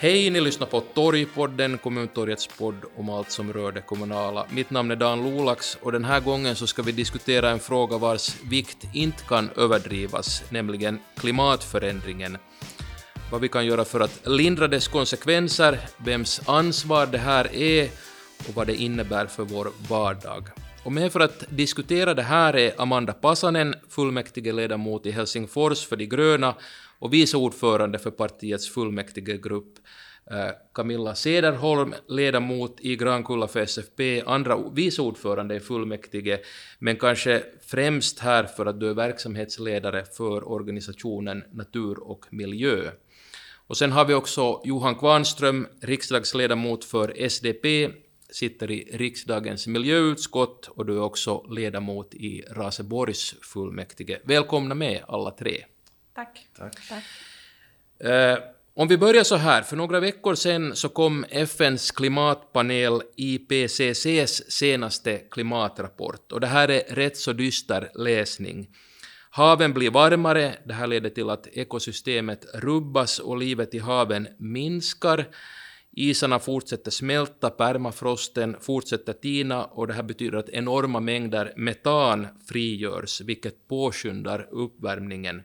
Hej, ni lyssnar på Torgpodden, Kommuntorgets podd om allt som rör det kommunala. Mitt namn är Dan Lolax och den här gången så ska vi diskutera en fråga vars vikt inte kan överdrivas, nämligen klimatförändringen. Vad vi kan göra för att lindra dess konsekvenser, vems ansvar det här är och vad det innebär för vår vardag. Och med för att diskutera det här är Amanda Pasanen, fullmäktigeledamot i Helsingfors för de gröna och vice ordförande för partiets fullmäktigegrupp. Eh, Camilla Sederholm, ledamot i Grankulla för SFP, andra vice ordförande i fullmäktige, men kanske främst här för att du är verksamhetsledare för organisationen Natur och miljö. Och sen har vi också Johan Kvarnström, riksdagsledamot för SDP, sitter i riksdagens miljöutskott och du är också ledamot i Raseborgs fullmäktige. Välkomna med alla tre. Tack. Tack. Tack. Eh, om vi börjar så här, för några veckor sedan så kom FNs klimatpanel IPCCs senaste klimatrapport och det här är rätt så dyster läsning. Haven blir varmare, det här leder till att ekosystemet rubbas och livet i haven minskar. Isarna fortsätter smälta, permafrosten fortsätter tina och det här betyder att enorma mängder metan frigörs, vilket påskyndar uppvärmningen.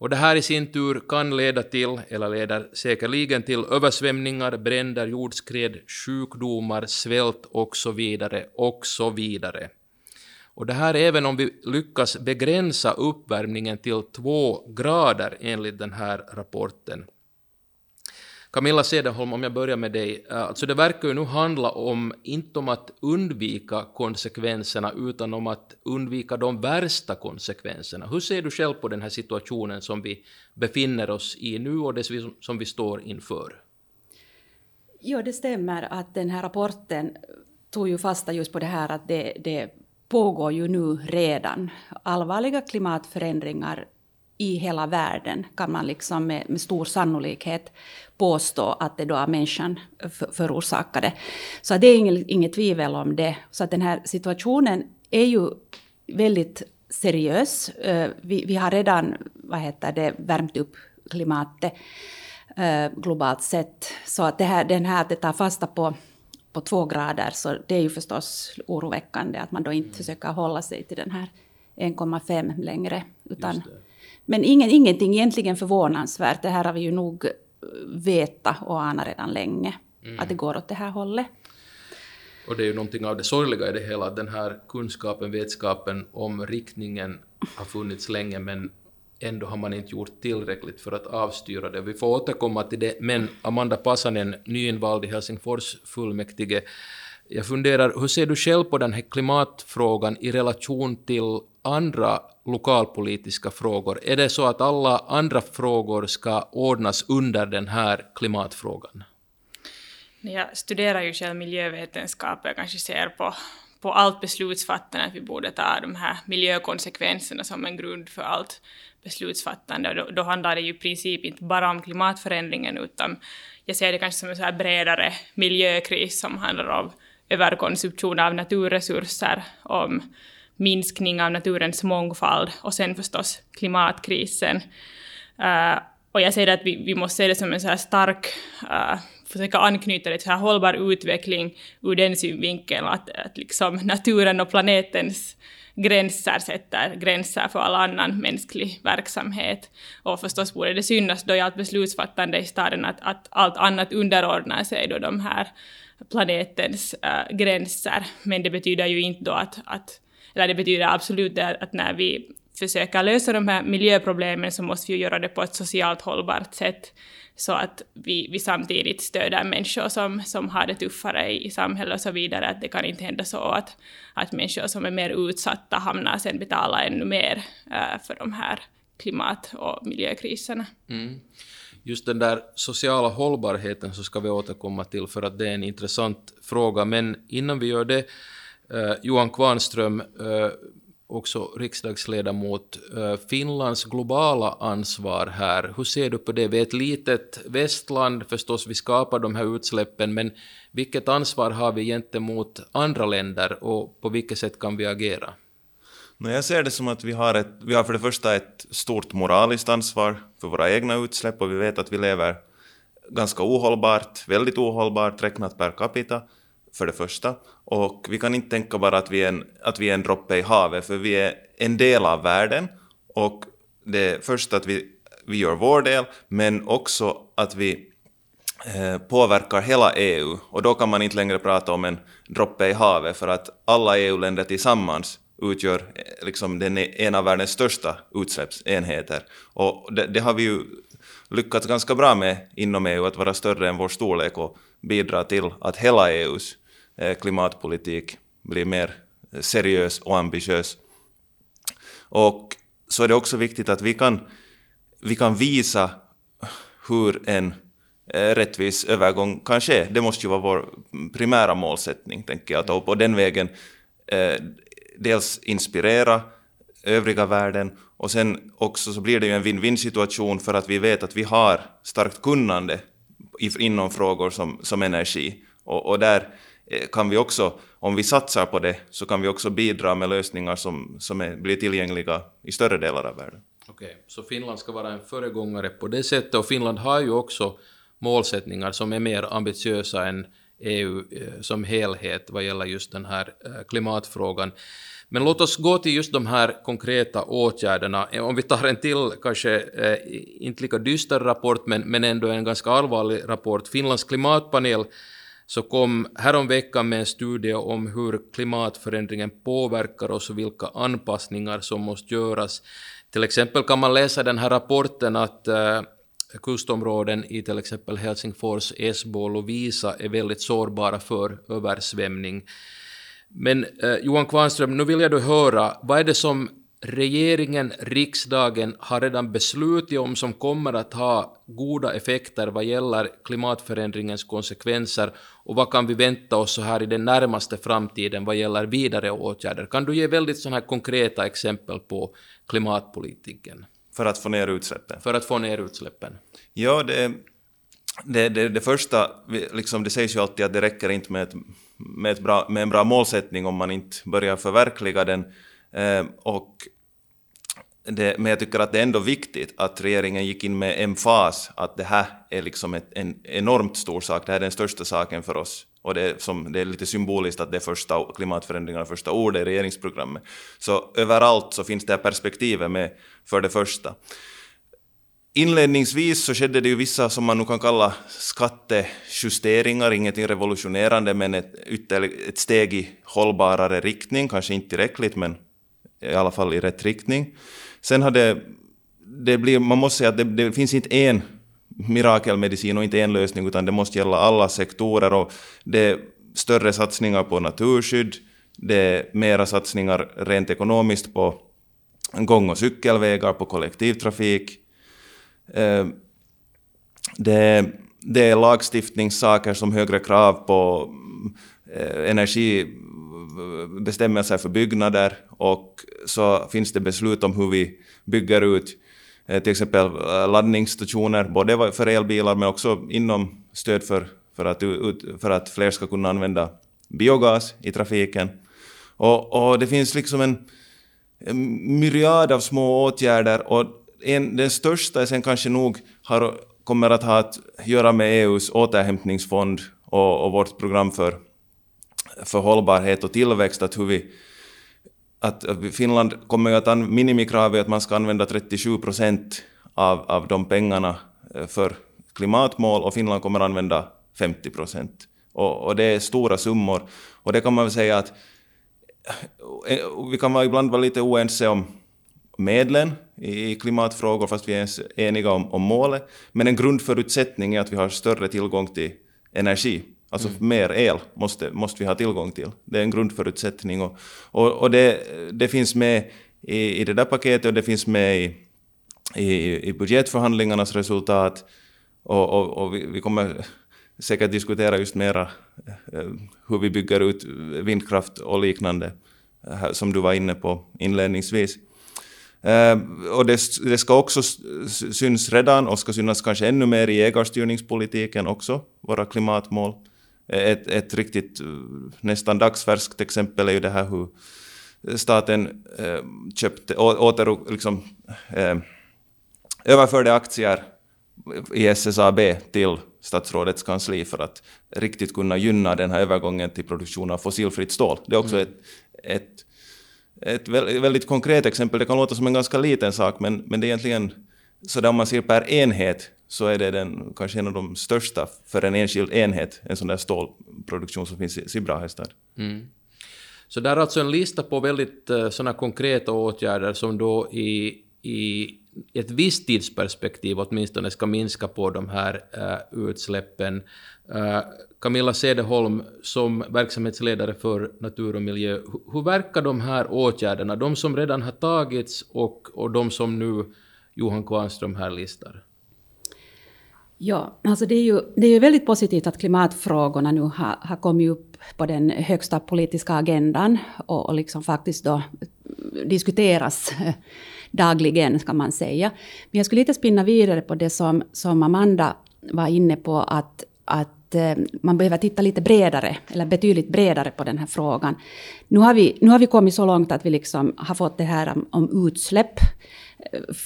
Och det här i sin tur kan leda till, eller leder säkerligen till, översvämningar, bränder, jordskred, sjukdomar, svält och så vidare, och så vidare. Och det här även om vi lyckas begränsa uppvärmningen till två grader enligt den här rapporten. Camilla Cederholm, om jag börjar med dig. Eh, alltså det verkar ju nu handla om, inte om att undvika konsekvenserna, utan om att undvika de värsta konsekvenserna. Hur ser du själv på den här situationen som vi befinner oss i nu och det som vi står inför? Ja, det stämmer att den här rapporten tog ju fasta just på det här att det, det pågår ju nu redan allvarliga klimatförändringar i hela världen kan man liksom med, med stor sannolikhet påstå att det då är människan förorsakade. Så det är inget, inget tvivel om det. Så att den här situationen är ju väldigt seriös. Eh, vi, vi har redan vad heter det, värmt upp klimatet eh, globalt sett. Så att det här, den här det tar fasta på, på två grader, så det är ju förstås oroväckande att man då inte mm. försöker hålla sig till den här 1,5 längre. Utan men ingen, ingenting egentligen förvånansvärt. Det här har vi ju nog eh, veta och ana redan länge. Mm. Att det går åt det här hållet. Och det är ju någonting av det sorgliga i det hela, att den här kunskapen, vetskapen om riktningen har funnits länge, men ändå har man inte gjort tillräckligt för att avstyra det. Vi får återkomma till det, men Amanda Passanen, nyinvald i Helsingfors fullmäktige, jag funderar, hur ser du själv på den här klimatfrågan i relation till andra lokalpolitiska frågor? Är det så att alla andra frågor ska ordnas under den här klimatfrågan? Jag studerar ju själv miljövetenskap och jag kanske ser på, på allt beslutsfattande att vi borde ta de här miljökonsekvenserna som en grund för allt beslutsfattande. Då, då handlar det ju i princip inte bara om klimatförändringen utan jag ser det kanske som en så här bredare miljökris som handlar om överkonsumtion av naturresurser, om minskning av naturens mångfald och sen förstås klimatkrisen. Uh, och jag säger att vi, vi måste se det som en så här stark, uh, försöka anknyta det till här hållbar utveckling ur den synvinkeln att, att liksom naturen och planetens gränser sätter gränser för all annan mänsklig verksamhet. Och förstås borde det synas då i allt beslutsfattande i staden att, att allt annat underordnar sig då de här planetens äh, gränser. Men det betyder ju inte då att, att eller det betyder absolut att när vi försöker lösa de här miljöproblemen så måste vi göra det på ett socialt hållbart sätt så att vi, vi samtidigt stöder människor som, som har det tuffare i, i samhället och så vidare. Att det kan inte hända så att, att människor som är mer utsatta hamnar sen betala ännu mer äh, för de här klimat och miljökriserna. Mm just den där sociala hållbarheten så ska vi återkomma till för att det är en intressant fråga. Men innan vi gör det, eh, Johan Kvarnström, eh, också riksdagsledamot, eh, Finlands globala ansvar här, hur ser du på det? Vi är ett litet västland, förstås vi skapar de här utsläppen, men vilket ansvar har vi gentemot andra länder och på vilket sätt kan vi agera? Jag ser det som att vi har, ett, vi har för det första ett stort moraliskt ansvar för våra egna utsläpp och vi vet att vi lever ganska ohållbart, väldigt ohållbart räknat per capita, för det första. Och vi kan inte tänka bara att vi är en, att vi är en droppe i havet, för vi är en del av världen. Och det är först att vi, vi gör vår del, men också att vi eh, påverkar hela EU. Och då kan man inte längre prata om en droppe i havet, för att alla EU-länder tillsammans utgör eh, liksom den en av världens största utsläppsenheter. Och det, det har vi ju lyckats ganska bra med inom EU, att vara större än vår storlek och bidra till att hela EUs eh, klimatpolitik blir mer eh, seriös och ambitiös. Och så är det också viktigt att vi kan, vi kan visa hur en rättvis övergång kan ske. Det måste ju vara vår primära målsättning, tänker jag, och på den vägen dels inspirera övriga världen och sen också så blir det ju en win-win situation för att vi vet att vi har starkt kunnande inom frågor som, som energi. Och, och där eh, kan vi också, om vi satsar på det, så kan vi också bidra med lösningar som, som är, blir tillgängliga i större delar av världen. Okej, så Finland ska vara en föregångare på det sättet och Finland har ju också målsättningar som är mer ambitiösa än EU eh, som helhet vad gäller just den här eh, klimatfrågan. Men låt oss gå till just de här konkreta åtgärderna. Eh, om vi tar en till, kanske inte lika dyster rapport, men, men ändå en ganska allvarlig rapport. Finlands klimatpanel så kom häromveckan med en studie om hur klimatförändringen påverkar oss och vilka anpassningar som måste göras. Till exempel kan man läsa i den här rapporten att kustområden i till exempel Helsingfors, Esbo och Lovisa är väldigt sårbara för översvämning. Men eh, Johan Kvarnström, nu vill jag då höra, vad är det som regeringen, riksdagen, har redan beslutat om som kommer att ha goda effekter vad gäller klimatförändringens konsekvenser och vad kan vi vänta oss så här i den närmaste framtiden vad gäller vidare åtgärder? Kan du ge väldigt sådana här konkreta exempel på klimatpolitiken? För att få ner utsläppen? För att få ner utsläppen. Ja, det, det, det, det första, liksom, det sägs ju alltid att det räcker inte med, ett, med, ett bra, med en bra målsättning om man inte börjar förverkliga den. Eh, och det, men jag tycker att det är ändå viktigt att regeringen gick in med en fas att det här är liksom ett, en enormt stor sak, det här är den största saken för oss. Och det är, som, det är lite symboliskt att det är första klimatförändringarna, första ordet i regeringsprogrammet. Så överallt så finns det här perspektivet med för det första. Inledningsvis så skedde det ju vissa som man nu kan kalla skattejusteringar, ingenting revolutionerande men ett, ett steg i hållbarare riktning, kanske inte tillräckligt men i alla fall i rätt riktning. Sen har det, det blir, man måste säga att det, det finns inte en mirakelmedicin och inte en lösning utan det måste gälla alla sektorer och det är större satsningar på naturskydd, det är mera satsningar rent ekonomiskt på gång och cykelvägar, på kollektivtrafik, eh, Det det, det är lagstiftningssaker som högre krav på eh, energibestämmelser för byggnader och så finns det beslut om hur vi bygger ut Eh, till exempel eh, laddningsstationer, både för elbilar men också inom stöd för, för, att, för att fler ska kunna använda biogas i trafiken. Och, och det finns liksom en, en myriad av små åtgärder och en, den största sen kanske nog har, kommer att ha att göra med EUs återhämtningsfond och, och vårt program för, för hållbarhet och tillväxt, att hur vi att Finland kommer ju att minimikravet att man ska använda 37 procent av, av de pengarna eh, för klimatmål och Finland kommer att använda 50 procent. Och, och, det är stora summor. Och det kan man väl säga att eh, eh, vi kan ibland vara lite oense om medlen i klimatfrågor, fast vi är eniga om, om målet. Men en grundförutsättning är att vi har större tillgång till energi. Alltså mm. mer el måste, måste vi ha tillgång till. Det är en grundförutsättning. Och, och, och det, det finns med i, i det där paketet och det finns med i, i, i budgetförhandlingarnas resultat. Och, och, och vi, vi, kommer säkert diskutera just mera eh, hur vi bygger ut vindkraft och liknande, eh, som du var inne på inledningsvis. Uh, och det, det, ska också syns redan och ska synas kanske ännu mer i ägarstyrningspolitiken också, våra klimatmål. Ett, ett riktigt nästan dagsfärskt exempel är ju det här hur staten uh, köpte, åter, liksom, uh, överförde aktier i SSAB till statsrådets kansli för att riktigt kunna gynna den här övergången till produktion av fossilfritt stål. Det är också mm. ett, ett, ett väldigt konkret exempel. Det kan låta som en ganska liten sak, men, men det är egentligen så där om man ser per enhet så är det den, kanske en av de största för en enskild enhet, en sån där stålproduktion som finns i Sibrahestad. Mm. Så där är alltså en lista på väldigt eh, sådana konkreta åtgärder som då i, i ett visst tidsperspektiv åtminstone ska minska på de här uh, utsläppen. Uh, Camilla Cederholm, som verksamhetsledare för natur och miljö, hur, hur verkar de här åtgärderna, de som redan har tagits och, och de som nu Johan Kvarnström här listar? Ja, alltså det är ju, det är ju väldigt positivt att klimatfrågorna nu har, har kommit upp på den högsta politiska agendan och, och liksom faktiskt då diskuteras dagligen, kan man säga. Men jag skulle lite spinna vidare på det som, som Amanda var inne på, att, att eh, man behöver titta lite bredare, eller betydligt bredare på den här frågan. Nu har vi, nu har vi kommit så långt att vi liksom har fått det här om, om utsläpp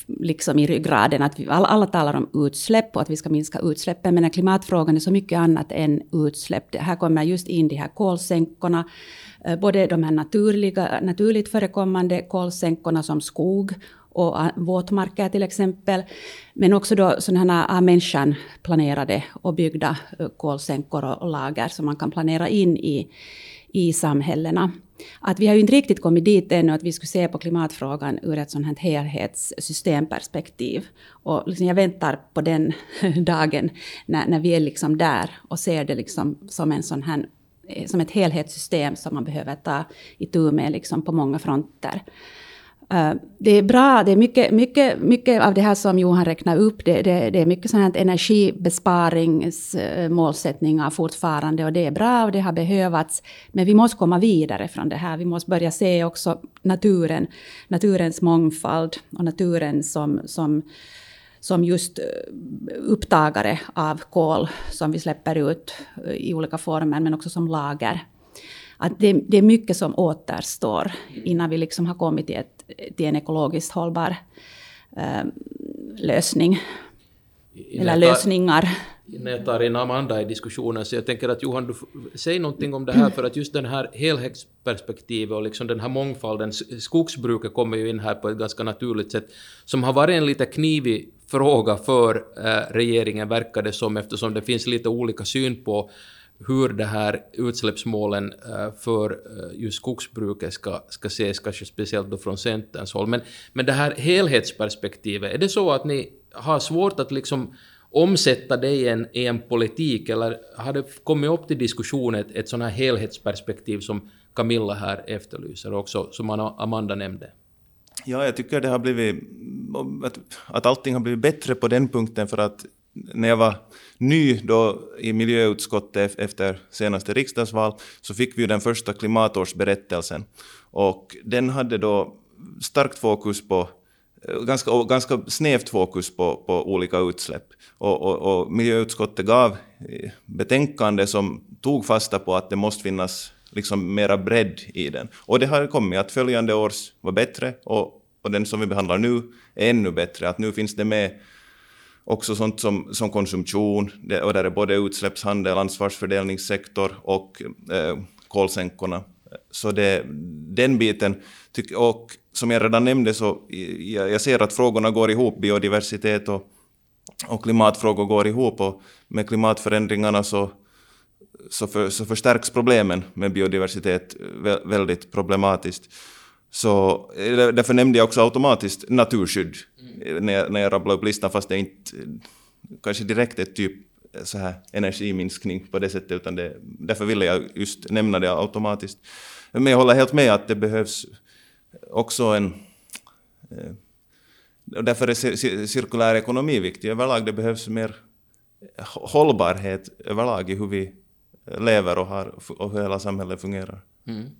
liksom i ryggraden. Att vi, alla, alla talar om utsläpp och att vi ska minska utsläppen. Men klimatfrågan är så mycket annat än utsläpp. Det här kommer just in de här kolsänkorna. Eh, både de här naturliga, naturligt förekommande kolsänkorna som skog och eh, våtmarker till exempel. Men också då sådana här ah, människan planerade och byggda eh, kolsänkor och lager som man kan planera in i, i samhällena. Att vi har ju inte riktigt kommit dit ännu att vi skulle se på klimatfrågan ur ett sånt här helhetssystemperspektiv. Och liksom jag väntar på den dagen när, när vi är liksom där och ser det liksom som en sån här eh, som ett helhetssystem som man behöver ta itu med liksom på många fronter. Äh, det är bra, det är mycket, mycket, mycket av det här som Johan räknar upp, det, det, det är mycket sådant energibesparingsmålsättningar fortfarande och det är bra och det har behövats. Men vi måste komma vidare från det här. Vi måste börja se också naturen, naturens mångfald och naturen som, som, som just eh, upptagare av kol som vi släpper ut eh, i olika former, men också som lager att det, det, är mycket som återstår innan vi liksom har kommit till, ett, till en ekologiskt hållbar eh, lösning. Eller lösningar. När jag tar in Amanda i diskussionen, så jag tänker att Johan, du säg någonting om det här, för att just den här helhetsperspektivet och liksom den här mångfalden, skogsbruket kommer ju in här på ett ganska naturligt sätt, som har varit en lite knivig fråga för eh, regeringen, verkar det som, eftersom det finns lite olika syn på hur det här utsläppsmålen eh, för eh, just skogsbruket ska, ska ses, kanske speciellt då från Centerns håll. Men, men det här helhetsperspektivet, är det så att ni har svårt att liksom omsätta det i en, i en politik, eller har det kommit upp till diskussion ett, ett sådant här helhetsperspektiv som Camilla här efterlyser, och också som Amanda nämnde? Ja, jag tycker det har blivit, att, att allting har blivit bättre på den punkten för att när jag var ny då i miljöutskottet efter senaste riksdagsval så fick vi ju den första klimatårsberättelsen. Och den hade då starkt fokus på eh, ganska, ganska snävt fokus på, på olika utsläpp. Och, och, och miljöutskottet gav eh, betänkande som tog fasta på att det måste finnas liksom mera bredd i den. Och det har kommit att följande års var bättre och, och den som vi behandlar nu är ännu bättre. Att nu finns det med också sånt som, som konsumtion, det, och där är både utsläppshandel, ansvarsfördelningssektor och eh, kolsänkorna. Så det, den biten, tyck, och som jag redan nämnde så jag, jag ser att frågorna går ihop, biodiversitet och, och klimatfrågor går ihop och med klimatförändringarna så, så, för, så förstärks problemen med biodiversitet väldigt problematiskt. Så därför nämnde jag också automatiskt naturskydd mm. när, jag, när jag rabblade upp listan, fast det är inte kanske direkt ett typ så här energiminskning på det sättet, utan det, därför ville jag just nämna det automatiskt. Men jag håller helt med att det behövs också en... Eh, därför är cirkulär ekonomi viktig överlag. Det behövs mer hållbarhet överlag i hur vi lever och, har, och hur hela samhället fungerar. Mm.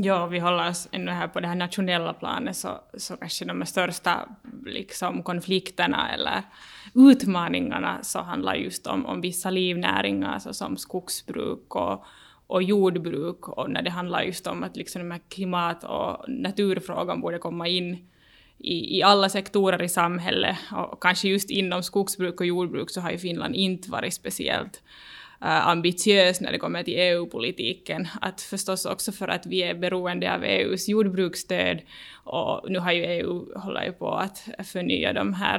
Ja, vi håller oss ännu här på det här nationella planet så, så kanske de största liksom, konflikterna eller utmaningarna så handlar just om, om vissa livnäringar såsom skogsbruk och, och jordbruk och när det handlar just om att liksom klimat och naturfrågan borde komma in i, i alla sektorer i samhället. Och kanske just inom skogsbruk och jordbruk så har ju Finland inte varit speciellt Äh, ambitiös när det kommer till EU-politiken. Att förstås också för att vi är beroende av EUs jordbruksstöd och nu har ju EU håller ju på att förnya de här,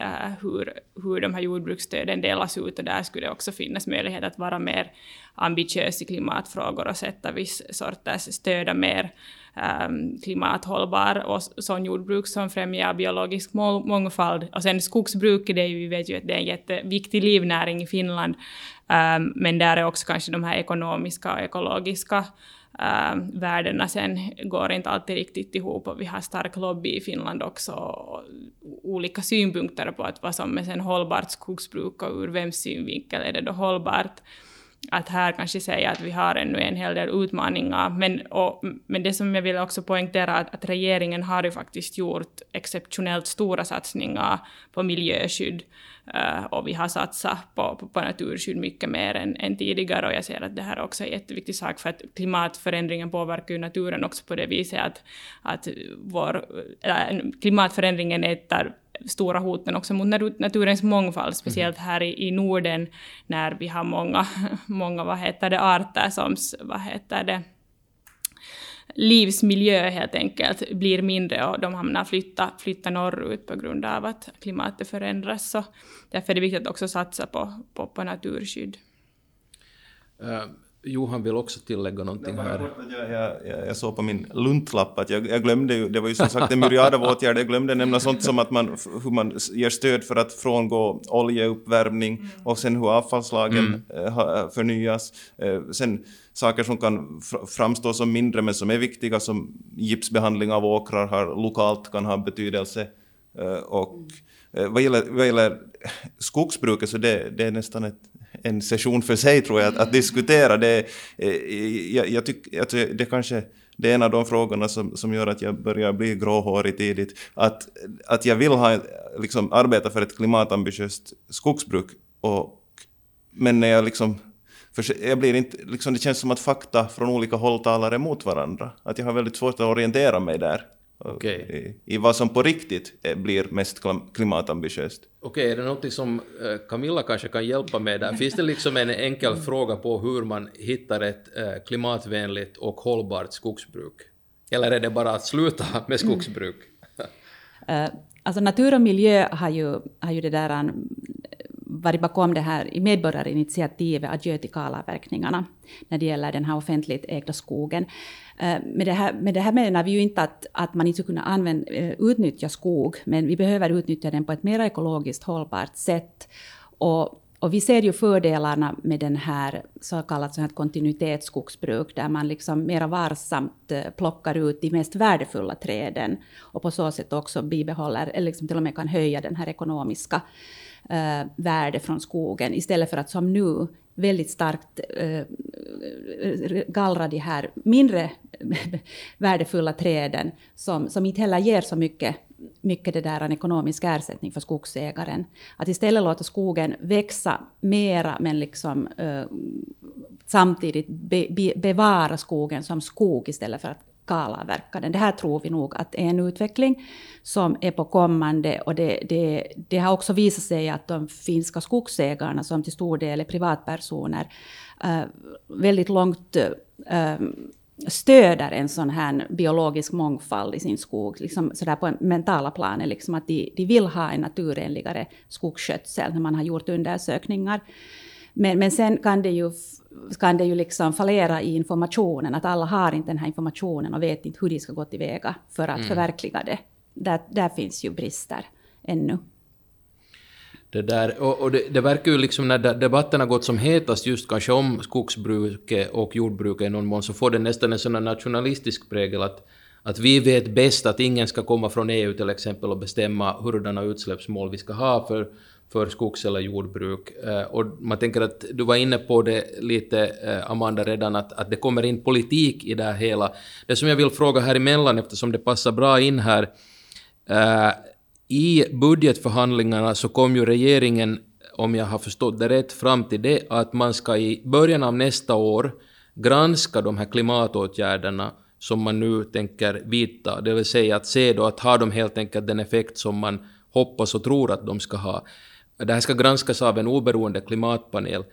uh, hur, hur de här jordbruksstöden delas ut och där skulle det också finnas möjlighet att vara mer ambitiös i klimatfrågor och sätta viss sorters stöda mer um, klimathållbar och sån jordbruk som främjar biologisk mångfald. Och sen skogsbruket, det är ju, vi vet ju att det är en jätteviktig livnäring i Finland, um, men där är också kanske de här ekonomiska och ekologiska värdena sen går inte alltid riktigt ihop och vi har stark lobby i Finland också och olika synpunkter på att vad som är sen hållbart skogsbruk och ur vems synvinkel är det då hållbart att här kanske säga att vi har ännu en hel del utmaningar. Men, och, men det som jag vill också poängtera att, att regeringen har ju faktiskt gjort exceptionellt stora satsningar på miljöskydd. Uh, och vi har satsat på, på, på naturskydd mycket mer än, än, tidigare och jag ser att det här också är en jätteviktig sak för att klimatförändringen påverkar ju naturen också på det viset att, att vår, äh, klimatförändringen äter stora hoten också mot naturens mångfald, speciellt här i, i Norden när vi har många, många vad heter det, arter som vad heter det, livsmiljö helt enkelt blir mindre och de hamnar flytta, flytta norrut på grund av att klimatet förändras. Så därför är det viktigt att också satsa på, på, på naturskydd. Uh, Johan vill också tillägga någonting här. Jag, jag, jag, såg på min luntlapp att jag, jag glömde ju, det var ju som sagt en myriad av åtgärder, jag glömde nämna sånt som att man, hur man ger stöd för att frångå oljeuppvärmning mm. och sen hur avfallslagen mm. Eh, eh, förnyas. Eh, sen saker som kan framstå som mindre men som är viktiga som gipsbehandling av åkrar har lokalt kan ha betydelse. Och vad gäller, vad gäller skogsbruket så det, det är nästan ett en session för sig tror jag, att, att diskutera. Det, eh, jag, jag tycker att det kanske det är en av de frågorna som, som gör att jag börjar bli gråhårig tidigt. Att, att jag vill ha, liksom, arbeta för ett klimatambitiöst skogsbruk. Och, men när jag liksom för jag blir inte, liksom, det känns som att fakta från olika håll talar emot varandra. Att jag har väldigt svårt att orientera mig där. Okay. I, I vad som på riktigt blir mest klimatambitiöst. Okej, okay, är det något som eh, Camilla kanske kan hjälpa med där? Finns det liksom en enkel fråga på hur man hittar ett eh, klimatvänligt och hållbart skogsbruk? Eller är det bara att sluta med skogsbruk? Mm. alltså natur och miljö har ju, har ju det där varit bakom det här i medborgarinitiativet Adjö till kalavverkningarna när det gäller den här offentligt ägda skogen. Eh, med det, här, med det här menar vi ju inte att, att man inte ska kunna använda, eh, utnyttja skog, men vi behöver utnyttja den på ett mer ekologiskt hållbart sätt. Och, och vi ser ju fördelarna med den här så kallat så här kontinuitetsskogsbruk, där man liksom mera varsamt eh, plockar ut de mest värdefulla träden och på så sätt också bibehåller, eller liksom till och med kan höja den här ekonomiska eh, värde från skogen, istället för att som nu väldigt starkt eh, gallra de här mindre värdefulla träden som, som inte heller ger så mycket, mycket det där en ekonomisk ersättning för skogsägaren. Att istället låta skogen växa mera men liksom eh, samtidigt be, be, bevara skogen som skog istället för att Kalavverkade. Det här tror vi nog att är en utveckling som är på kommande och det, det, det har också visat sig att de finska skogsägarna som till stor del är privatpersoner äh, väldigt långt äh, stöder en sån här biologisk mångfald i sin skog, liksom sådär på en mentala planet, liksom att de, de vill ha en naturenligare skogsskötsel när man har gjort undersökningar. Men, men sen kan det ju, kan det ju liksom fallera i informationen, att alla har inte den här informationen och vet inte hur de ska gå tillväga för att mm. förverkliga det. Där, där finns ju brister ännu. Det, där, och, och det, det, verkar ju liksom när debatten har gått som hetast just kanske om skogsbruket och jordbruket i någon mån så får det nästan en sån nationalistisk prägel att, att vi vet bäst att ingen ska komma från EU till exempel och bestämma hurdana utsläppsmål vi ska ha för för skogs eller jordbruk. Eh, och man tänker att du var inne på det lite, eh, Amanda, redan att, att det kommer in politik i det här hela. Det som jag vill fråga här emellan, eftersom det passar bra in här. Eh, I budgetförhandlingarna så kom ju regeringen, om jag har förstått det rätt, fram till det att man ska i början av nästa år granska de här klimatåtgärderna som man nu tänker vidta, det vill säga att se då att har de helt enkelt den effekt som man hoppas och tror att de ska ha. Det här ska granskas av en oberoende klimatpanel.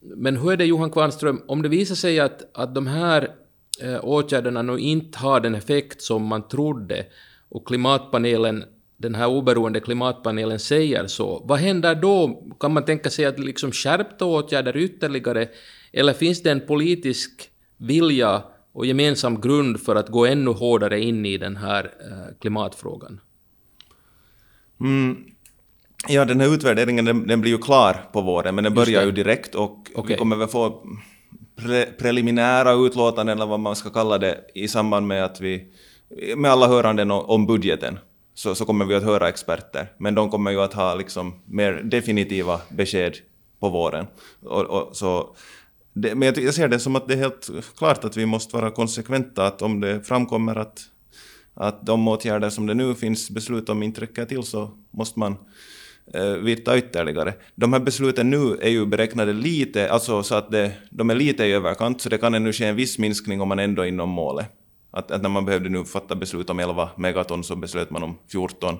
Men hur är det Johan Kvarnström, om det visar sig att, att de här eh, åtgärderna nu inte har den effekt som man trodde och klimatpanelen den här oberoende klimatpanelen säger så, vad händer då? Kan man tänka sig att liksom skärpta åtgärder ytterligare, eller finns det en politisk vilja och gemensam grund för att gå ännu hårdare in i den här eh, klimatfrågan? Mm. Ja, den här utvärderingen den, den, blir ju klar på våren, men den börjar ju direkt och okay. vi kommer väl få pre preliminära utlåtanden, eller vad man ska kalla det, i samband med att vi, med alla höranden om budgeten så, så kommer vi att höra experter. Men de kommer ju att ha liksom mer definitiva besked på våren. Och, och, så, det, men jag, jag, ser det som att det är helt klart att vi måste vara konsekventa, att om det framkommer att, att de åtgärder som det nu finns beslut om inte räcker till så måste man vidta ytterligare. De här besluten nu är ju beräknade lite, alltså så att det, de är lite i överkant, så det kan ännu ske en viss minskning om man ändå är inom målet. Att, att när man behövde nu fatta beslut om 11 megaton så beslöt man om 14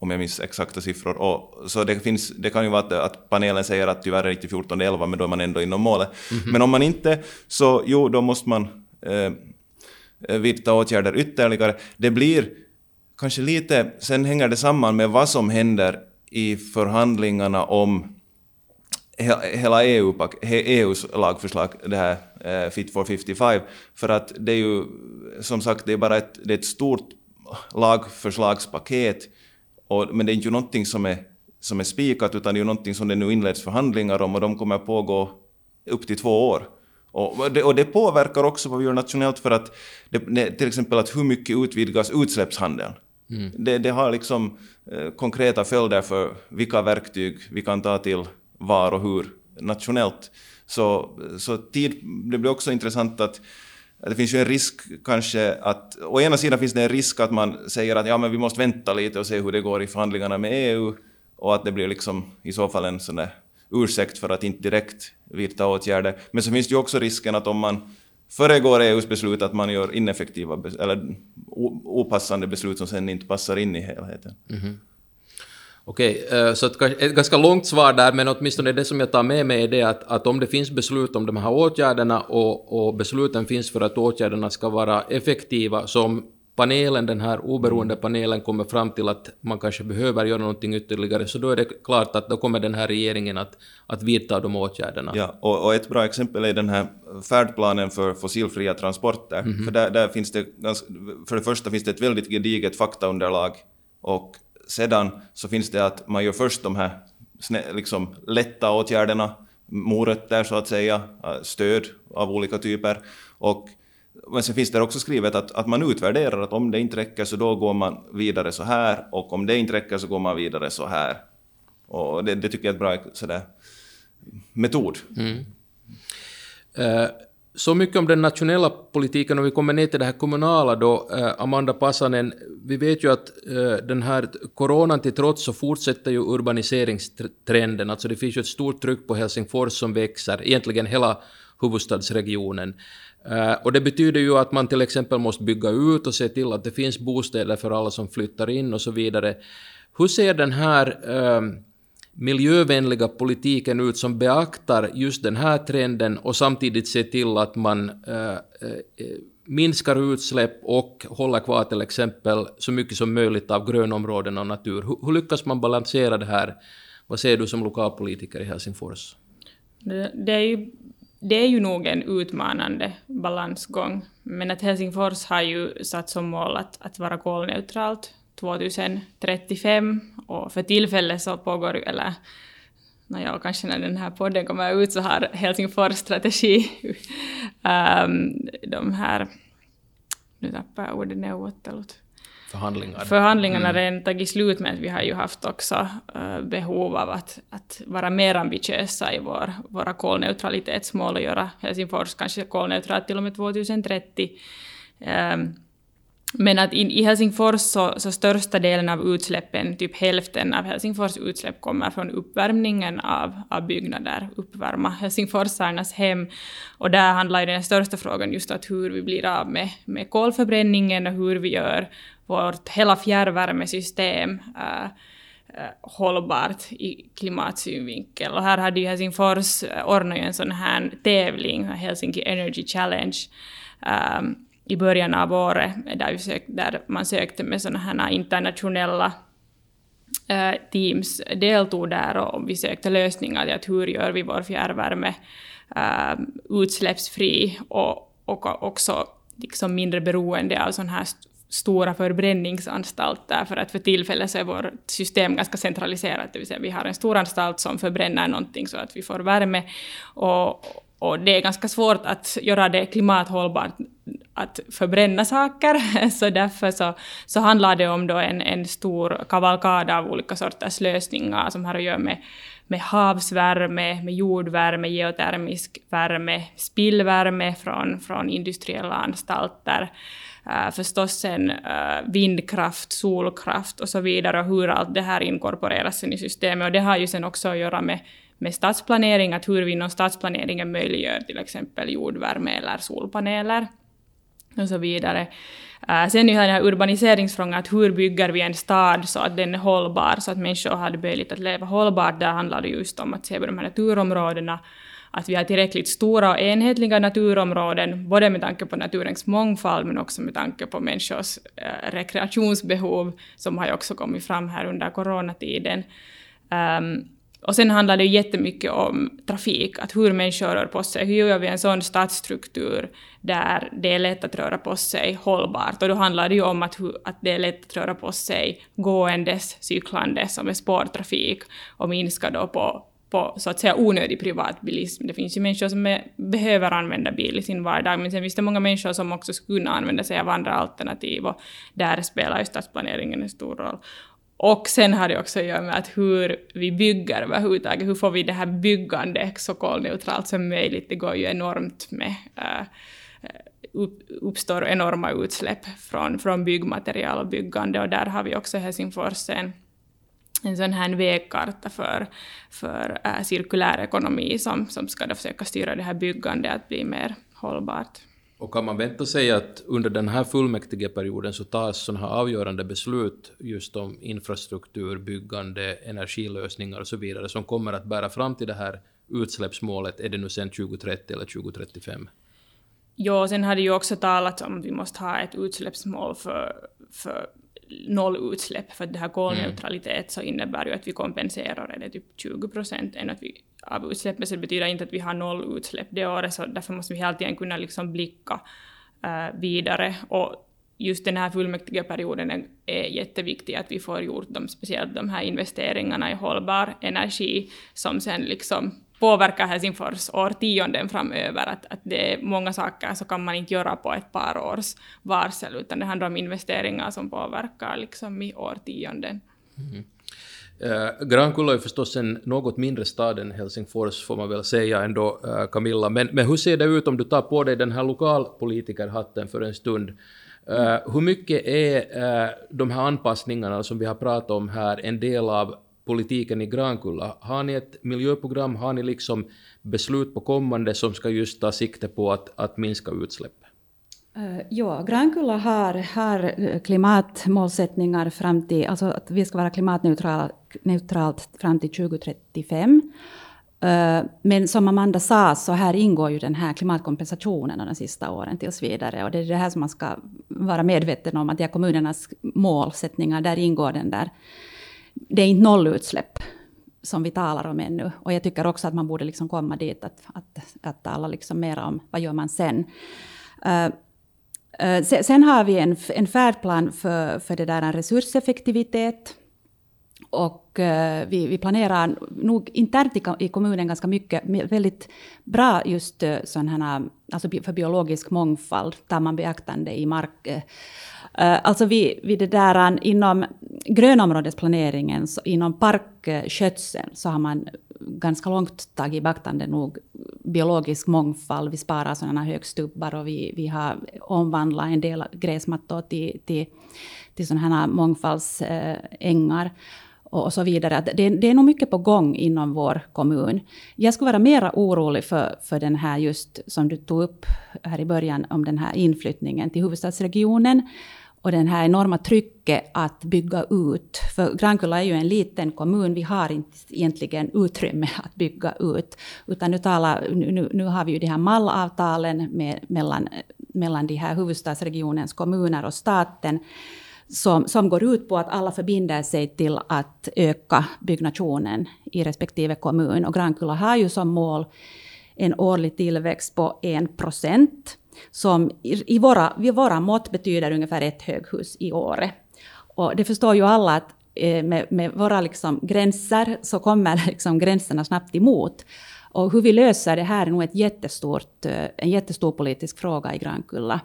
om jag minns exakta siffror. Och, så det, finns, det kan ju vara att, att panelen säger att tyvärr är det inte 14, det är 11, men då är man ändå inom målet. Mm -hmm. Men om man inte, så jo, då måste man eh, vidta åtgärder ytterligare. Det blir kanske lite, sen hänger det samman med vad som händer i förhandlingarna om hela EU, EUs e lagförslag, det här eh, Fit for 55, för att det är ju som sagt det är bara ett, det är ett stort lagförslagspaket, och, men det är inte någonting som är, som är spikat, utan det är ju någonting som det nu inleds förhandlingar om och de kommer pågå upp till två år. Och det, och det påverkar också vad vi gör nationellt för att det, till exempel att hur mycket utvidgas utsläppshandeln? Mm. Det, det, har liksom eh, konkreta följder för vilka verktyg vi kan ta till var och hur nationellt. Så, så tid, det blir också intressant att det finns ju en risk kanske att, å ena sidan finns det en risk att man säger att ja men vi måste vänta lite och se hur det går i förhandlingarna med EU och att det blir liksom i så fall en sån där ursäkt för att inte direkt vidta åtgärder. Men så finns det ju också risken att om man föregår EUs beslut att man gör ineffektiva eller opassande beslut som sen inte passar in i helheten. Mm -hmm. Okej, okay, så ett ganska långt svar där, men åtminstone det som jag tar med mig är det att, att om det finns beslut om de här åtgärderna och, och besluten finns för att åtgärderna ska vara effektiva, som panelen, den här oberoende panelen kommer fram till att man kanske behöver göra någonting ytterligare, så då är det klart att då kommer den här regeringen att, att vidta de åtgärderna. Ja, och, och ett bra exempel är den här färdplanen för fossilfria transporter. Mm -hmm. För där, där finns det, ganska, för det första finns det ett väldigt gediget faktaunderlag och sedan så finns det att man gör först de här liksom, lätta åtgärderna, morötter så att säga, stöd av olika typer. Och, men sen finns det också skrivet att, att man utvärderar att om det inte räcker så då går man vidare så här och om det inte räcker så går man vidare så här. Och det, det tycker jag är ett bra sådär, metod. Mm. Uh, så mycket om den nationella politiken, och vi kommer ner till det här kommunala då, eh, Amanda Passanen, vi vet ju att eh, den här coronan till trots så fortsätter ju urbaniseringstrenden, alltså det finns ju ett stort tryck på Helsingfors som växer, egentligen hela huvudstadsregionen. Eh, och det betyder ju att man till exempel måste bygga ut och se till att det finns bostäder för alla som flyttar in och så vidare. Hur ser den här eh, miljövänliga politiken ut som beaktar just den här trenden och samtidigt ser till att man äh, minskar utsläpp och håller kvar till exempel så mycket som möjligt av grönområden och natur. Hur, hur lyckas man balansera det här? Vad ser du som lokalpolitiker i Helsingfors? Det, det, är ju, det är ju nog en utmanande balansgång, men att Helsingfors har ju satt som mål att, att vara kolneutralt 2035 och för tillfället så pågår ju, eller Nåja, kanske när den här podden kommer ut så har Helsingfors strategi, um, ehm, de här, nu tappar jag ordet neuvottelut. Förhandlingar. Förhandlingarna mm. redan tagit slut att vi har ju haft också uh, behov av att, att vara mer ambitiösa i vår, våra kolneutralitetsmål och göra Helsingfors kanske kolneutralt till och med 2030. Um, men att in, i Helsingfors så, så största delen av utsläppen, typ hälften av Helsingfors utsläpp kommer från uppvärmningen av, av byggnader, uppvärma helsingforsarnas hem. Och där handlar ju den största frågan just att hur vi blir av med, med kolförbränningen och hur vi gör vårt hela fjärrvärmesystem äh, äh hållbart i klimatsynvinkel. Och här hade ju Helsingfors äh, ordnat en sån här tävling, Helsinki Energy Challenge, um, i början av året där, vi där man sökte med sådana här internationella äh, teams deltog där och vi sökte lösningar till att hur gör vi vår fjärrvärme äh, utsläppsfri och, och också liksom mindre beroende av sådana här stora förbränningsanstalter, för att för tillfället så är vårt system ganska centraliserat, det vill säga vi har en stor anstalt som förbränner någonting så att vi får värme, och, och det är ganska svårt att göra det klimathållbart att förbränna saker, så därför så, så handlar det om då en, en stor kavalkad av olika sorters lösningar som har att göra med, med havsvärme, med jordvärme, geotermisk värme, spillvärme från, från industriella anstalter, äh, förstås sen äh, eh, vindkraft, solkraft och så vidare och hur allt det här inkorporeras sen i systemet. Och det har ju sen också att göra med, med stadsplanering, att hur vi inom stadsplaneringen möjliggör till exempel jordvärme eller solpaneler och så vidare. Uh, sen är den här urbaniseringsfrågan, att hur bygger vi en stad så att den är hållbar, så att människor har möjlighet att leva hållbart. Där handlar det just om att se på de här naturområdena, att vi har tillräckligt stora och enhetliga naturområden, både med tanke på naturens mångfald men också med tanke på människors eh, rekreationsbehov, som har ju också kommit fram här under coronatiden. Um, och sen handlar det jättemycket om trafik, att hur människor rör på sig. Hur gör vi en sån stadsstruktur där det är lätt att röra på sig hållbart? Och då handlar det ju om att, att det är lätt att röra på sig gåendes, cyklandes och med spårtrafik och minska då på på så att säga onödig privatbilism. Det finns ju människor som är, behöver använda bil i sin vardag, men sen finns det många människor som också skulle kunna använda sig av andra alternativ och där spelar ju stadsplaneringen en stor roll. Och sen har det också att göra med att hur vi bygger överhuvudtaget, hur får vi det här byggandet så kolneutralt som möjligt. Det går ju enormt med uh, uppstår enorma utsläpp från, från byggmaterial och byggande och där har vi också Helsingfors en en sån här vägkarta för, för uh, cirkulär ekonomi som, som ska då försöka styra det här byggandet att bli mer hållbart. Och kan man vänta sig att under den här fullmäktigeperioden så tas sådana här avgörande beslut just om infrastruktur, byggande, energilösningar och så vidare som kommer att bära fram till det här utsläppsmålet, är det nu sen 2030 eller 2035? Ja, sen har det ju också talats om att vi måste ha ett utsläppsmål för, för nollutsläpp, för att det här kolneutralitet mm. så innebär ju att vi kompenserar det typ 20 procent av utsläppen, så det betyder inte att vi har nollutsläpp det året, så därför måste vi hela tiden kunna liksom blicka uh, vidare. Och just den här fullmäktigeperioden är, är jätteviktig, att vi får gjort de, speciellt de här investeringarna i hållbar energi, som sen liksom påverkar Helsingfors årtionden framöver. Att, att det är många saker så kan man inte göra på ett par års varsel, utan det handlar om investeringar som påverkar liksom i årtionden. Mm. Eh, Grankulla är förstås en något mindre stad än Helsingfors, får man väl säga ändå, eh, Camilla. Men, men hur ser det ut om du tar på dig den här lokalpolitikerhatten för en stund? Eh, hur mycket är eh, de här anpassningarna som vi har pratat om här en del av politiken i Grankulla. Har ni ett miljöprogram, har ni liksom beslut på kommande som ska just ta sikte på att, att minska utsläpp? Uh, ja, Grankulla har, har eh, klimatmålsättningar fram till, alltså att vi ska vara klimatneutralt fram till 2035. Eh, men som Amanda sa, så här ingår ju den här klimatkompensationen de sista åren tills vidare. Och det är det här som man ska vara medveten om, att de kommunernas målsättningar, där ingår den där det är inte nollutsläpp som vi talar om ännu. Och jag tycker också att man borde liksom komma dit att, att, att tala liksom mer om vad gör man sen. Eh, eh, uh, uh, sen, sen, har vi en, en färdplan för, för det där en resurseffektivitet. Och uh, vi, vi, planerar nog internt i, i, kommunen ganska mycket, väldigt bra just sådana alltså för biologisk mångfald, tar man beaktande i mark Eh, alltså vid, vid det där, eh, inom grönområdesplaneringen, så inom parkskötseln, så har man ganska långt tagit i beaktande nog biologisk mångfald. Vi sparar sådana högstubbar och vi, vi har omvandlat en del gräsmattor till, till, till sådana här mångfaldsängar eh, och så vidare. Det, det är nog mycket på gång inom vår kommun. Jag skulle vara mera orolig för, för den här just som du tog upp här i början om den här inflyttningen till huvudstadsregionen och den här enorma trycket att bygga ut. För Grankulla är ju en liten kommun, vi har inte egentligen utrymme att bygga ut. Utan nu, talar, nu, nu har vi ju de här mallavtalen med, mellan, mellan de här huvudstadsregionens kommuner och staten som, som går ut på att alla förbinder sig till att öka byggnationen i respektive kommun. Och Grankulla har ju som mål en årlig tillväxt på 1 procent, som i våra, i våra mått betyder ungefär ett höghus i Åre. Och det förstår ju alla att eh, med, med våra liksom gränser så kommer liksom gränserna snabbt emot. Och hur vi löser det här är nog ett jättestort, eh, en jättestor politisk fråga i Grankulla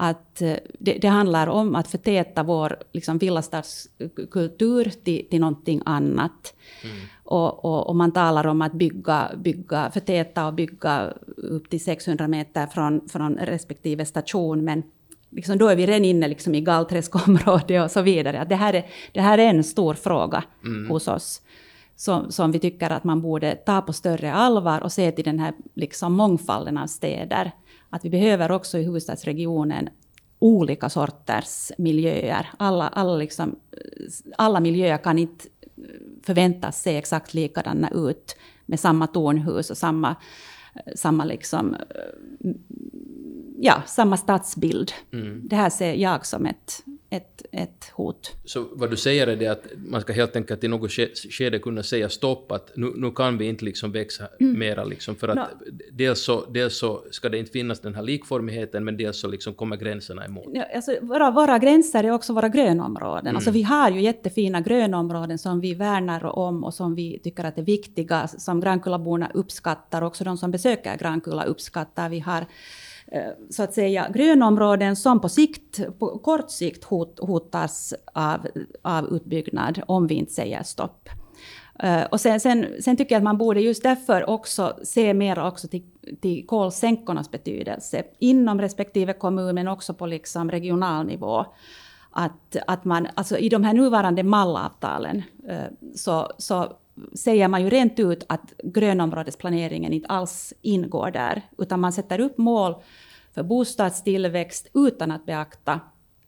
att eh, det, det, handlar om att förtäta vår liksom, villastadskultur till, till någonting annat. Mm. Och, och, och, man talar om att bygga, bygga, förtäta och bygga upp till 600 meter från, från respektive station. Men liksom, då är vi redan inne liksom, i Galträskområdet och så vidare. Att det, här är, det här är en stor fråga mm. hos oss. Som, som, vi tycker att man borde ta på större allvar och se till den här liksom, mångfalden av städer att vi behöver också i huvudstadsregionen olika sorters miljöer. Alla, alla, liksom, alla miljöer kan inte förväntas se exakt likadana ut med samma tornhus och samma, samma, liksom, ja, samma stadsbild. Mm. Det här ser jag som ett, ett, ett hot. Så vad du säger är det att man ska helt enkelt i något skede kunna säga stopp, att nu, nu kan vi inte liksom växa mm. mera, liksom, för att no. dels, så, dels så ska det inte finnas den här likformigheten, men dels så liksom kommer gränserna emot. Ja, alltså, våra, våra gränser är också våra grönområden. Mm. Alltså, vi har ju jättefina grönområden som vi värnar om och som vi tycker att är viktiga, som Grankullaborna uppskattar, också de som besöker Grankulla uppskattar. Vi har Eh, så att säga grönområden som på, sikt, på kort sikt hot, hotas av, av utbyggnad om vi inte säger stopp. Eh, och sen, sen, sen, tycker jag att man borde just därför också se mer också till, till kolsänkornas betydelse inom respektive kommun men också på liksom regional nivå. Att, att man, alltså I de här nuvarande mallavtalen eh, så, så säger man ju rent ut att grönområdesplaneringen inte alls ingår där, utan man sätter upp mål för bostadstillväxt utan att beakta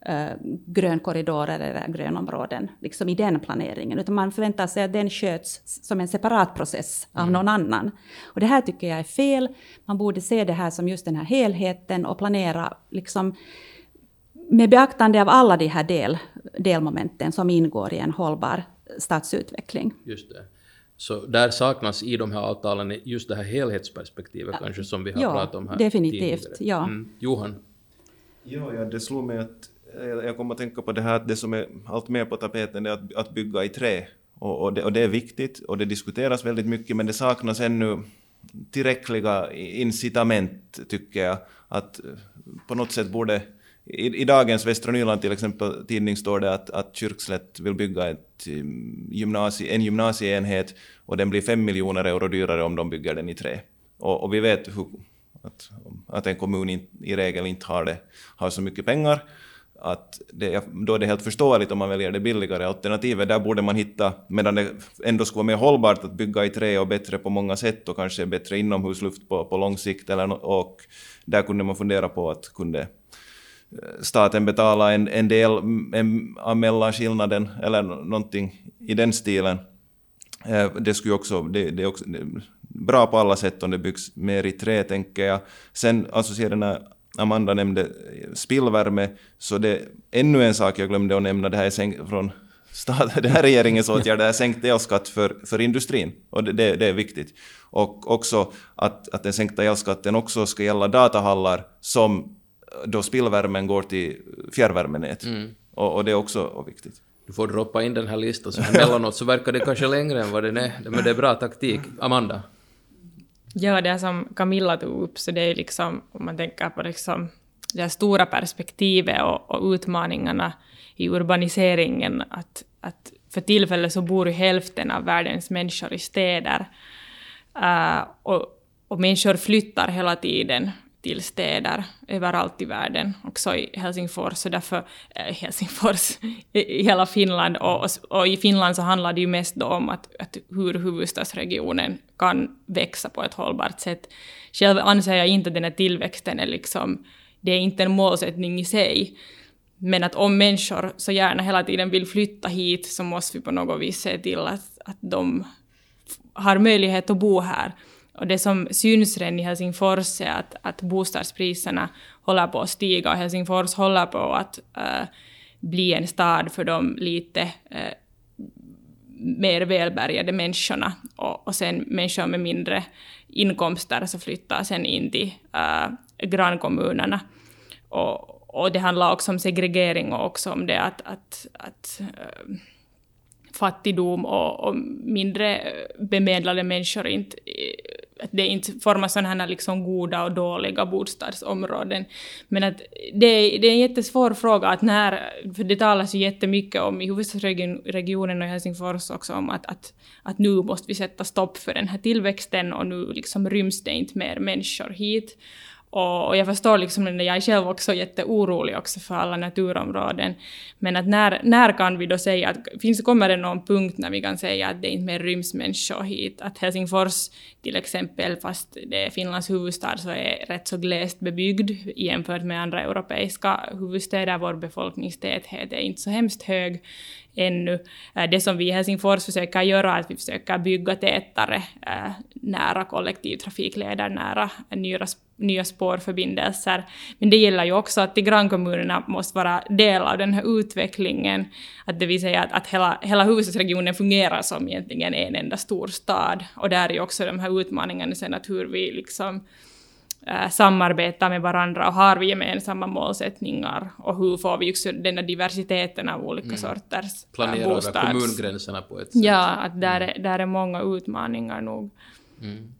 äh, grönkorridorer eller grönområden liksom i den planeringen, utan man förväntar sig att den sköts som en separat process av mm. någon annan. Och det här tycker jag är fel. Man borde se det här som just den här helheten och planera liksom med beaktande av alla de här del, delmomenten som ingår i en hållbar stadsutveckling. Just det. Så där saknas i de här avtalen just det här helhetsperspektivet kanske som vi har ja, pratat om här definitivt. Tidigare. Ja. Mm. Johan? Ja, ja, det slog mig att jag kommer att tänka på det här att det som är allt mer på tapeten är att, att bygga i trä. Och, och, det, och det är viktigt och det diskuteras väldigt mycket men det saknas ännu tillräckliga incitament tycker jag. Att på något sätt borde i, I, dagens Västra Nyland till exempel tidning står det att, att Kyrkslätt vill bygga ett mm, gymnasie, en gymnasieenhet och den blir fem miljoner euro dyrare om de bygger den i trä. Och, och vi vet hur, att, att en kommun in, i regel inte har, det, har så mycket pengar. Att det, då är det helt förståeligt om man väljer det billigare alternativet. Där borde man hitta, medan det ändå skulle vara mer hållbart att bygga i trä och bättre på många sätt och kanske bättre inomhusluft på, på lång sikt. Eller, och där kunde man fundera på att kunde staten betala en, en del en, av mellanskillnaden eller någonting i den stilen. Eh, det skulle också, det, det är också bra på alla sätt om det byggs mer i trä, tänker jag. Sen associerar när Amanda nämnde spillvärme, så det är ännu en sak jag glömde att nämna, det här är sänkt från stat, det här regeringens åtgärd, det är sänkt elskatt för, för industrin, och det, det, det, är viktigt. Och också att, att den sänkta elskatten också ska gälla datahallar som då spillvärmen går till fjärrvärmenät. Mm. Och, och, det är också viktigt. Du får droppa in den här listan, så emellanåt så verkar det kanske längre än vad den är. Men det är bra taktik. Amanda? Ja, det som Camilla tog upp, så det är liksom, om man tänker på liksom det stora perspektivet och, och, utmaningarna i urbaniseringen, att, att för tillfället så bor ju hälften av världens människor i städer. Uh, och och människor flyttar hela tiden till städer överallt i världen, också i Helsingfors, och därför eh, Helsingfors, i hela Finland, och, och, i Finland så handlar det ju mest då om att, att hur huvudstadsregionen kan växa på ett hållbart sätt. Själv anser jag inte att den här tillväxten är liksom, det är inte en målsättning i sig, men att om människor så gärna hela tiden vill flytta hit så måste vi på något vis se till att, att de har möjlighet att bo här. Och det som syns redan i Helsingfors är att, att bostadspriserna håller på att stiga och Helsingfors håller på att äh, bli en stad för de lite äh, mer välbärgade människorna och, och sen människor med mindre inkomster så flyttar sen in till äh, grannkommunerna. Och, och det handlar också om segregering och också om det att, att, att äh, fattigdom och, och mindre bemedlade människor inte att det inte formas sådana här liksom goda och dåliga bostadsområden. Men att det, är, det är en jättesvår fråga att när, för det talas ju jättemycket om i huvudstadsregionen och i Helsingfors också om att, att, att nu måste vi sätta stopp för den här tillväxten och nu liksom ryms det inte mer människor hit. Och, och jag förstår liksom när jag är själv också jätteorolig också för alla naturområden. Men att när, när kan vi då säga att, finns, kommer det någon punkt när vi kan säga att det inte mer ryms människor hit? Att Helsingfors till exempel, fast det är Finlands huvudstad, så är rätt så glest bebyggd jämfört med andra europeiska huvudstäder. Vår befolkningstäthet är inte så hemskt hög ännu. Äh, det som vi i Helsingfors försöker göra är att vi försöker bygga tätare äh, nära kollektivtrafikleder, nära nyra nya spårförbindelser. Men det gäller ju också att de grannkommunerna måste vara del av den här utvecklingen. Att det vill säga att, att hela, hela huvudstadsregionen fungerar som egentligen en enda stor stad. Och där är ju också de här utmaningarna sen att hur vi liksom äh, samarbetar med varandra och har vi gemensamma målsättningar och hur får vi också den där diversiteten av olika mm. sorters äh, Planera bostads... över kommungränserna på ett sätt. Ja, att där, mm. är, där är många utmaningar nog. Mm.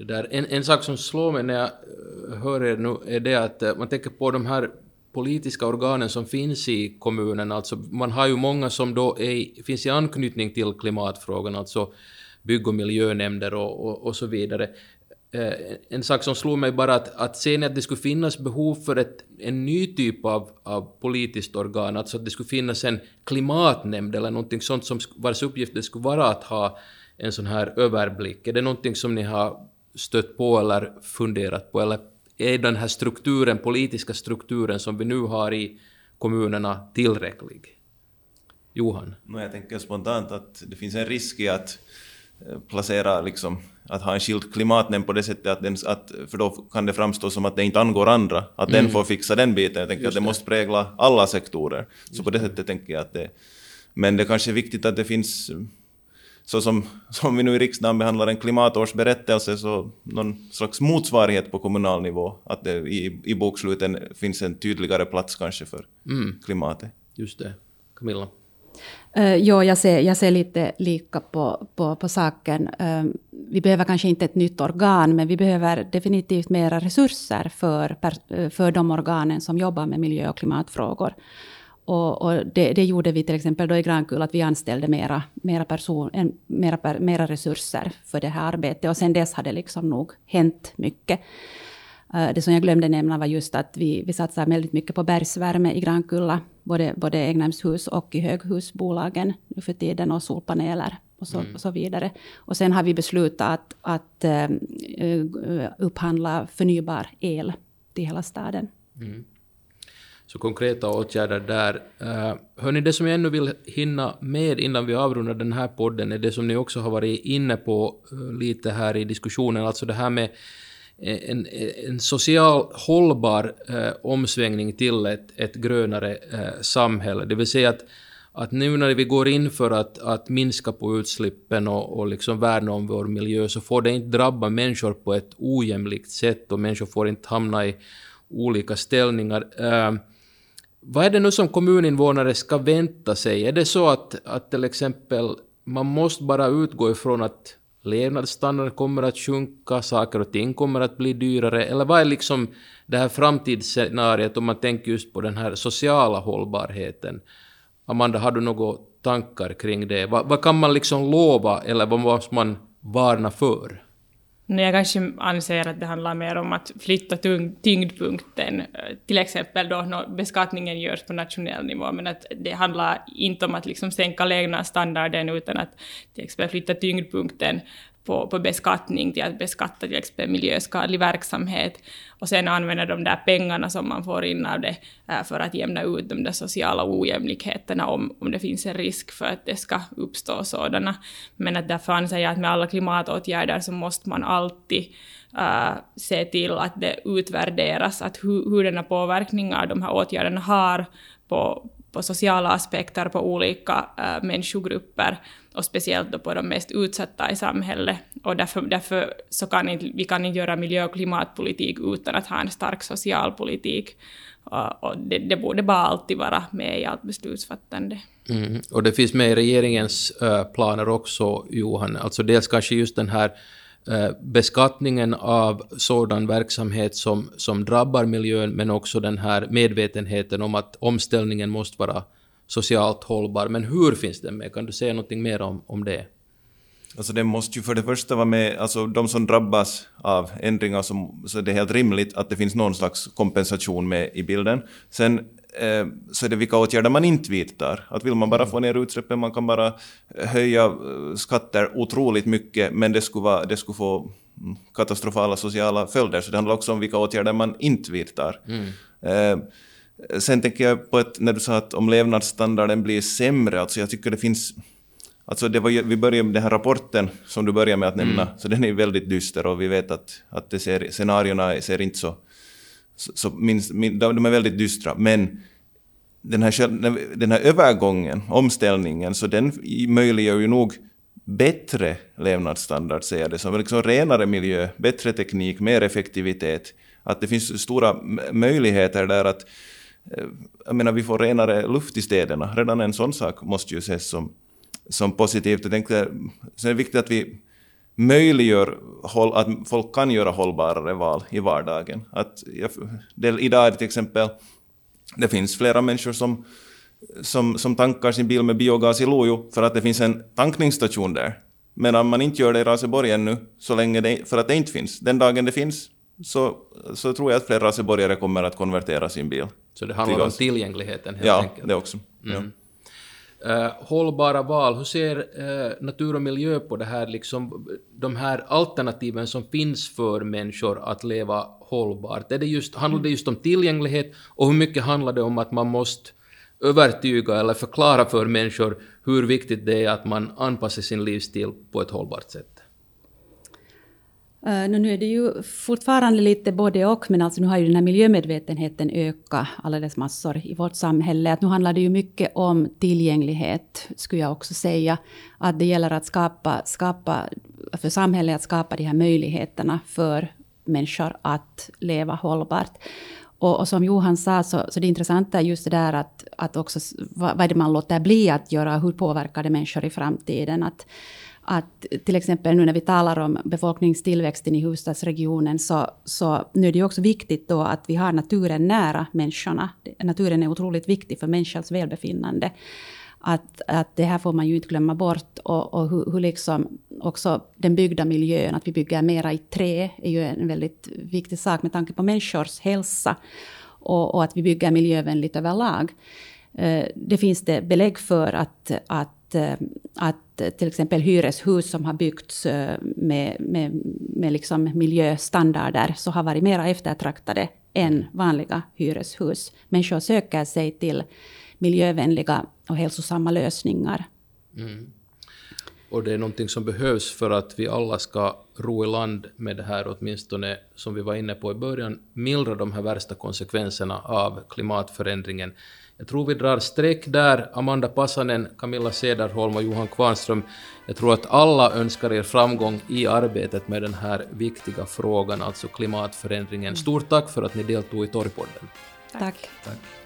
Det där, en, en sak som slår mig när jag eh, hör er nu är det att eh, man tänker på de här politiska organen som finns i kommunen, alltså man har ju många som då är, finns i anknytning till klimatfrågan, alltså bygg och miljönämnder och, och, och så vidare. Eh, en sak som slog mig bara att, att ser ni att det skulle finnas behov för ett, en ny typ av, av politiskt organ, alltså att det skulle finnas en klimatnämnd eller någonting sånt som vars uppgift det skulle vara att ha en sån här överblick. Är det någonting som ni har stött på eller funderat på, eller är den här strukturen, politiska strukturen som vi nu har i kommunerna tillräcklig? Johan? Jag tänker spontant att det finns en risk i att eh, placera liksom att ha en skild klimatnämnd på det sättet att, den, att för då kan det framstå som att det inte angår andra, att mm. den får fixa den biten. Jag tänker Just att det, det måste prägla alla sektorer. Just så på det, det sättet tänker jag att det... Men det kanske är viktigt att det finns så som, som vi nu i riksdagen behandlar en klimatårsberättelse, så någon slags motsvarighet på kommunal nivå, att det i, i boksluten finns en tydligare plats kanske för mm. klimatet. Just det. Camilla? Uh, jo, jag ser, jag ser lite lika på, på, på saken. Uh, vi behöver kanske inte ett nytt organ, men vi behöver definitivt mera resurser för, för de organen som jobbar med miljö och klimatfrågor. Och, och det, det, gjorde vi till exempel då i Grankull, att vi anställde mera, mera, person, en, mera, mera resurser för det här arbetet. Och sen dess har det liksom nog hänt mycket. Uh, det som jag glömde nämna var just att vi, vi satsar väldigt mycket på bergsvärme i Grankulla, både, både Egnahemshus och i höghusbolagen nu för tiden, och solpaneler och så, mm. och så vidare. Och sen har vi beslutat att, att uh, upphandla förnybar el till hela staden. Mm. Så konkreta åtgärder där. Uh, hörni, det som jag ännu vill hinna med innan vi avrundar den här podden är det som ni också har varit inne på uh, lite här i diskussionen, alltså det här med eh, en, en social hållbar uh, omsvängning till ett, ett grönare samhälle. Det vill säga att att nu när vi går in för att, att minska på utsläppen och, och liksom värna om vår miljö så får det inte drabba människor på ett ojämlikt sätt och människor får inte hamna i olika ställningar. Vad är det nu som kommuninvånare ska vänta sig? Är det så att, att till exempel man måste bara utgå ifrån att levnadsstandarden kommer att sjunka, saker och ting kommer att bli dyrare, eller vad är liksom det här framtidsscenariet om man tänker just på den här sociala hållbarheten? Amanda, har du några tankar kring det? Vad, vad kan man liksom lova eller vad måste man varna för? Jag kanske anser att det handlar mer om att flytta tyngdpunkten, eh, till exempel då beskattningen görs på nationell nivå, men att det handlar inte om att liksom sänka levnadsstandarden utan att till exempel flytta tyngdpunkten på, på beskattning till att beskatta till exempel miljöskadlig verksamhet och sen använda de där pengarna som man får in av det eh, för att jämna ut de där sociala ojämlikheterna om, om det finns en risk för att det ska uppstå sådana. Men att därför anser jag att med alla klimatåtgärder så måste man alltid uh, se till att det utvärderas, att hu, hur denna påverkningar de här åtgärderna har på, på sociala aspekter på olika äh, människogrupper och speciellt då på de mest utsatta i samhället. Och därför, därför så kan inte, vi kan inte göra miljö och klimatpolitik utan att ha en stark socialpolitik. Och, och det, det borde bara alltid vara med i allt beslutsfattande. Mm. Och det finns med i regeringens äh, planer också, Johan. Alltså dels kanske just den här Eh, beskattningen av sådan verksamhet som, som drabbar miljön, men också den här medvetenheten om att omställningen måste vara socialt hållbar. Men hur finns den med? Kan du säga något mer om, om det? Alltså det måste ju för det första vara med, alltså de som drabbas av ändringar, som, så det är helt rimligt att det finns någon slags kompensation med i bilden. Sen Eh, så är det vilka åtgärder man inte vidtar. Att vill man bara få ner utsläppen, man kan bara höja eh, skatter otroligt mycket, men det skulle, vara, det skulle få mm, katastrofala sociala följder. Så det handlar också om vilka åtgärder man inte vidtar. Mm. Eh, sen tänker jag på ett, när du sa att om levnadsstandarden blir sämre, alltså jag tycker det finns Alltså det var, vi började med den här rapporten som du började med att nämna, mm. så den är väldigt dyster och vi vet att, att det ser, scenarierna ser inte så så, så min, min, de är väldigt dystra. Men den här, den här övergången, omställningen, så den möjliggör ju nog bättre levnadsstandard, säger jag det som. Liksom renare miljö, bättre teknik, mer effektivitet. Att det finns stora möjligheter där att eh, jag menar, vi får renare luft i städerna. Redan en sån sak måste ju ses som, som positivt. Jag tänkte, sen är det viktigt att vi möjliggör att folk kan göra hållbarare val i vardagen. Att det, idag är det till exempel, det finns flera människor som, som, som tankar sin bil med biogas i Lojo för att det finns en tankningsstation där. Men om man inte gör det i Raseborg ännu, så länge det, för att det inte finns, den dagen det finns, så, så tror jag att fler raseborgare kommer att konvertera sin bil. Så det handlar om tillgängligheten helt ja, enkelt? Ja, det också. Mm. Ja. Uh, hållbara val, hur ser uh, natur och miljö på det här, liksom, de här alternativen som finns för människor att leva hållbart? Är det just, handlar det just om tillgänglighet och hur mycket handlar det om att man måste övertyga eller förklara för människor hur viktigt det är att man anpassar sin livsstil på ett hållbart sätt? Uh, nu är det ju fortfarande lite både och, men alltså nu har ju den här miljömedvetenheten ökat alldeles massor i vårt samhälle. Att nu handlar det ju mycket om tillgänglighet, skulle jag också säga. Att det gäller att skapa, skapa för samhället att skapa de här möjligheterna för människor att leva hållbart. Och, och, som Johan sa, så, så det intressanta är just det där att, att också, vad, vad är det man låter bli att göra, hur påverkar det människor i framtiden? Att, att till exempel nu när vi talar om befolkningstillväxten i huvudstadsregionen så, så nu är det ju också viktigt då att vi har naturen nära människorna. Naturen är otroligt viktig för människans välbefinnande. Att, att det här får man ju inte glömma bort. Och, och hur, hur liksom också den byggda miljön, att vi bygger mera i trä, är ju en väldigt viktig sak med tanke på människors hälsa. Och, och att vi bygger miljövänligt överlag. Eh, det finns det belägg för att, att, att eh, eh, till exempel hyreshus som har byggts eh, med, med, med liksom miljöstandarder så har varit mer eftertraktade än vanliga hyreshus. Människor söker sig till miljövänliga och hälsosamma lösningar. Mm. Och det är någonting som behövs för att vi alla ska ro i land med det här, åtminstone som vi var inne på i början, mildra de här värsta konsekvenserna av klimatförändringen. Jag tror vi drar streck där. Amanda Passanen, Camilla Cederholm och Johan Kvarnström. Jag tror att alla önskar er framgång i arbetet med den här viktiga frågan, alltså klimatförändringen. Stort tack för att ni deltog i Torgpodden. Tack. tack.